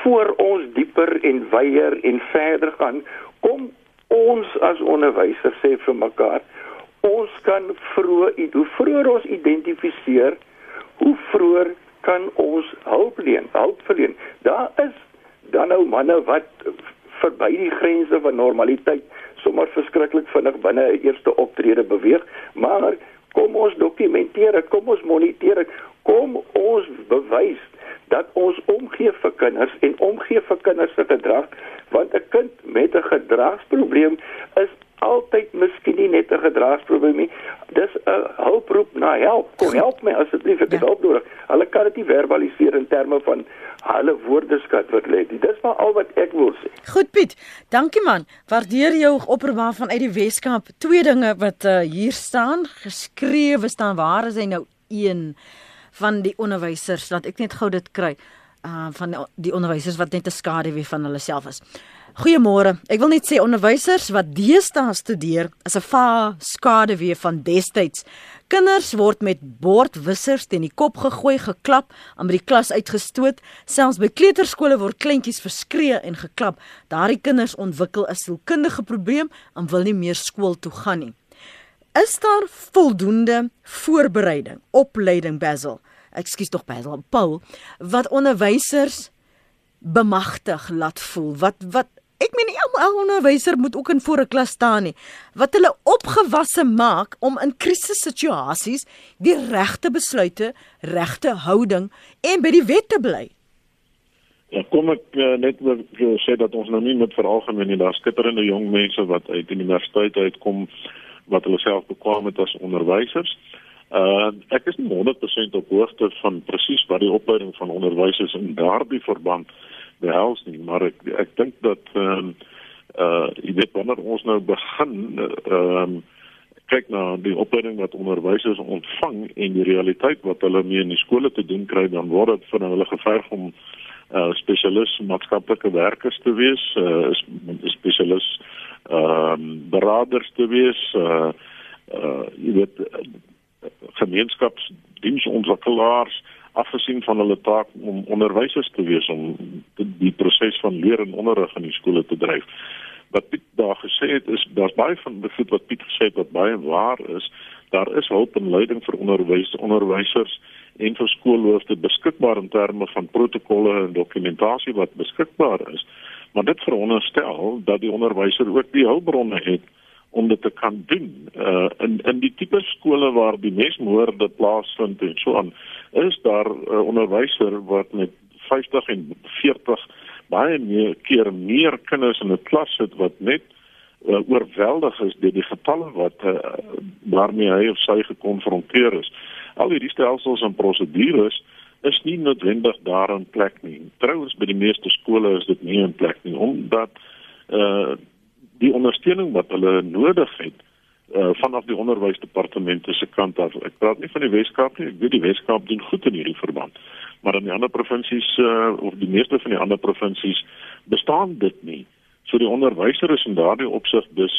voor ons dieper en wyeer en verder gaan, kom ons as onderwysers sê vir mekaar ons kan vroeg hoe vroeër ons identifiseer hoe vroeër kan ons hulp leen hulp verleen. Daar is dan nou manne wat verby die grense van normaliteit sommer verskriklik vinnig binne 'n eerste optrede beweeg, maar kom ons dokumenteer dit, kom ons moniteer dit, kom ons bewys dat ons omgee vir kinders en omgee vir kinders se gedrag want 'n kind met 'n gedragsprobleem is altyd miskien nie net 'n gedragsprobleem nie. Dis 'n hulproep na help. Kom help my asseblief, ek het ja. hulp nodig. Hulle kan dit nie verbaliseer in terme van hulle woordeskat wat lê. Dis maar al wat ek wil sê. Goed Piet, dankie man. Waardeer jou oproep vanuit die Weskaap. Twee dinge wat uh, hier staan, geskrewe staan. Waar is hy nou? 1 van die onderwysers dat ek net gou dit kry uh van die onderwysers wat net 'n skade wie van hulle self is. Goeiemôre. Ek wil net sê onderwysers wat deesdae studeer is 'n fa skade wie van destyds. Kinders word met bordwissers teen die kop gegooi, geklap, aan by die klas uitgestoot. Selfs by kleuterskole word kleintjies verskree en geklap. Daardie kinders ontwikkel 'n sielkundige probleem en wil nie meer skool toe gaan nie. Is daar voldoende voorbereiding, opleiding Basil? Ekskuus tog Basil, Paul, wat onderwysers bemagtig laat voel. Wat wat ek meen elke onderwyser moet ook in voor 'n klas staan nie. Wat hulle opgewasse maak om in krisissituasies die regte besluite, regte houding en by die wet te bly. Ja, kom ek uh, net wil sê dat ons nou nie met veralgemeen nie, daar's skitterende jong mense wat uit die universiteit uitkom wat hulle self bekwam het as onderwysers. Uh ek is nie 100% op hoogte van presies wat die opleiding van onderwysers in daardie verband behels nie, maar ek ek dink dat ehm uh, uh jy weet wanneer ons nou begin ehm uh, kyk na die opleiding wat onderwysers ontvang en die realiteit wat hulle mee in die skole te doen kry, dan word dit vir hulle geverg om uh spesialis maatskaplike werkers te wees, uh spesialis ehm uh, beraders te wees uh uh jy weet gemeenskapsdiensontwikkelaars afgesien van hulle taak om onderwysers te wees om die, proses van leer en onderrig in die skole te dryf. Wat Piet daar gesê het is daar's baie van goed wat Piet gesê het wat baie waar is. Daar is hulp en leiding vir onderwys onderwysers en vir skoolhoofde beskikbaar in terme van protokolle en dokumentasie wat beskikbaar is. Maar dit veronderstel dat die onderwyser ook die hulpbronne het om dit te kan doen. Uh in in die tipe skole waar die mesmoorde plaasvind en so aan, is daar 'n uh, onderwyser wat met 50 en 40 baie meer keer meer kinders in 'n klas sit wat net uh, oorweldig is deur die getalle wat uh, waarmee hy of sy gekonfronteer is. Al hierdie stelsels en prosedures is nie noodwendig daar in plek nie. Trouwens by die meeste skole is dit nie in plek nie omdat uh die ondersteuning wat hulle nodig het uh vanaf die onderwysdepartemente se kant af. Ek praat nie van die Weskaap nie. Ek weet die Weskaap doen goed in hierdie verband. Maar in die ander provinsies uh of die meeste van die ander provinsies bestaan dit nie. So die onderwyser is in daardie opsig dus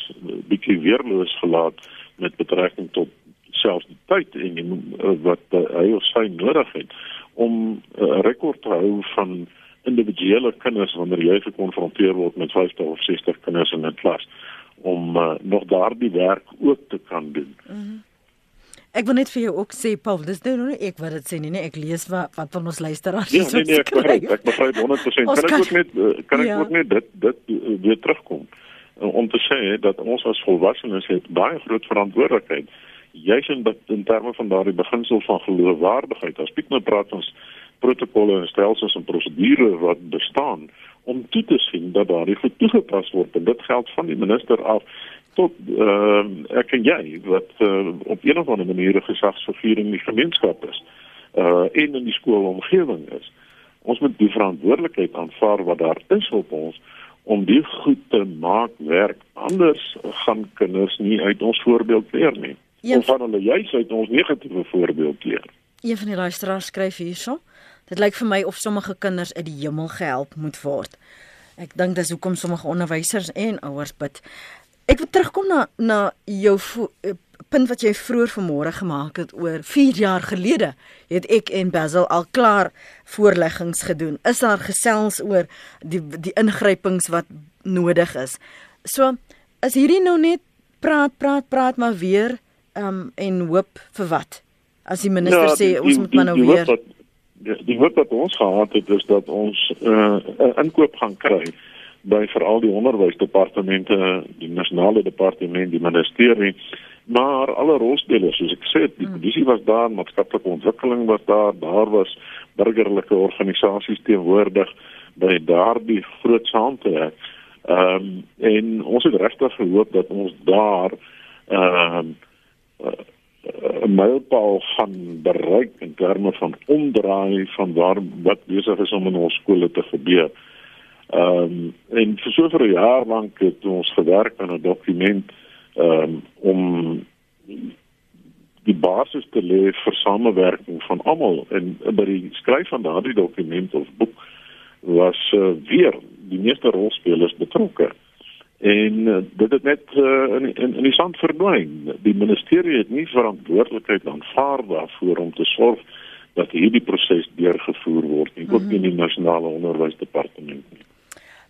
bietjie weerloos gelaat met betrekking tot selfs die tyd en die, uh, wat uh, hy of sy nodig het om 'n uh, rekord te hou van individuele kinders wanneer jy gekonfronteer word met 50 of 60 kinders in 'n klas om uh, nog daardie werk ook te kan doen. Mm -hmm. Ek wil net vir jou ook sê Paul, dis nou nie ek wat dit sê nie, nee, ek lees wat wat van ons luisteraars ja, nee, nee, ek begryp, ek begryp 100%. Kan ek ook net eh, kan ek ja. ook net dit dit eh, weer terugkom om te sê dat ons as volwassenes het baie groot verantwoordelikheid juis in in terme van daardie beginsel van geloofwaardigheid. As Piet nou praat ons protokolle en stelsels en prosedures wat bestaan om toe te sien dat daar die goed toegepas word en dit geld van die minister af tot uh, ek en jy wat uh, op een of ander manier gesagsfiguur in die gemeenskap is uh en in die skoolomgewing is. Ons moet die verantwoordelikheid aanvaar wat daar is op ons om die goed te maak werk. Anders gaan kinders nie uit ons voorbeeld leer nie Een... of van hulle juis uit ons negatiewe voorbeeld leer Een van die luisteraars skryf hierso Dit lyk vir my of sommige kinders uit die hemel gehelp moet word. Ek dink dis hoekom sommige onderwysers en ouers bid. Ek wil terugkom na na jou eh, punt wat jy vroeër vanmôre gemaak het oor 4 jaar gelede het ek en Basil al klaar voorleggings gedoen. Is daar gesels oor die die ingrypings wat nodig is. So is hierdie nou net praat praat praat maar weer um en hoop vir wat? As die minister ja, sê ons die, moet maar nou weer die, die hoop wat ons gehad het is dat ons 'n uh, inkoop gaan kry by veral die onderwysdepartemente, die nasionale departement, die ministerie, maar alle rolspelers, soos ek sê, die hmm. polisie was daar, maatskaplike ontwikkeling was daar, daar was burgerlike organisasies teenwoordig by daardie groot saamtrek. Ehm um, en ons het regtig gehoop dat ons daar ehm um, 'n mylpaal gaan bereik in terme van omdraai van waar wat besig is om in ons skole te gebeur. Ehm um, en vir so vir 'n jaar lank het ons gewerk aan 'n dokument ehm um, om die basis te lê vir samewerking van almal en by die skryf van daardie dokument of boek was uh, weer die meeste rolspelers betrokke en uh, dit het net uh, in, in in die sand verdwyn. Die ministerie het nie verantwoordelikheid aanvaar daarvoor om te sorg dat hierdie proses deurgevoer word nie, ook in die mhm. nasionale onderwysdepartement nie.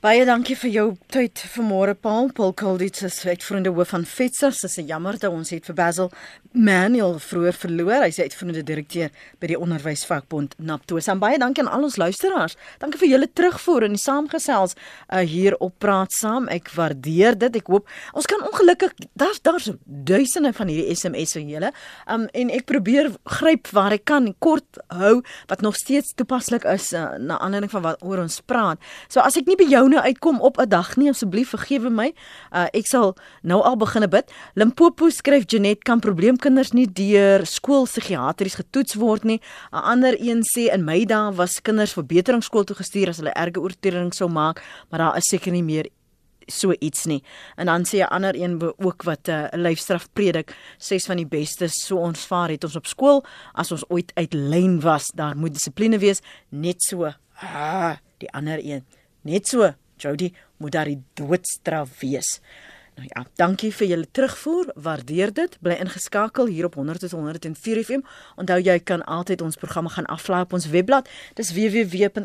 Baie dankie vir jou tyd vanmôre Paul. Kolditz is uitvoerende hoof van FETSA. Dit is jammer dat ons het vir Basil Manuel vroeër verloor. Hy is uitvoerende direkteur by die onderwysvakbond NAPTO. Sam baie dankie aan al ons luisteraars. Dankie vir julle terugvoer en die saamgesels uh, hier op Praat Saam. Ek waardeer dit. Ek hoop ons kan ongelukkig daar's daar's duisende van hierdie SMS'e vir julle. Um en ek probeer gryp waar ek kan kort hou wat nog steeds toepaslik is uh, na aanleiding van wat oor ons praat. So as ek nie by jou nou uitkom op 'n dag nie, asseblief vergewe my. Uh, ek sal nou al begine bid. Limpopo skryf Janet kan probleemkinders nie deur skool psigiatries getoets word nie. 'n Ander een sê in my dae was kinders vir beteringsskool toe gestuur as hulle erge oortredings sou maak, maar daar is seker nie meer so iets nie. En dan sê 'n ander een ook wat 'n uh, lyfstraf predik, ses van die beste so ons vaar het ons op skool as ons ooit uit lyn was, daar moet dissipline wees, net so. Ah, die ander een Net so, Jody, moet daar die doodstraf wees. Nou ja, dankie vir julle terugvoer. Waardeer dit. Bly ingeskakel hier op 100.104 FM. Onthou jy kan altyd ons programme gaan aflaai op ons webblad. Dis www.rsg.co.za.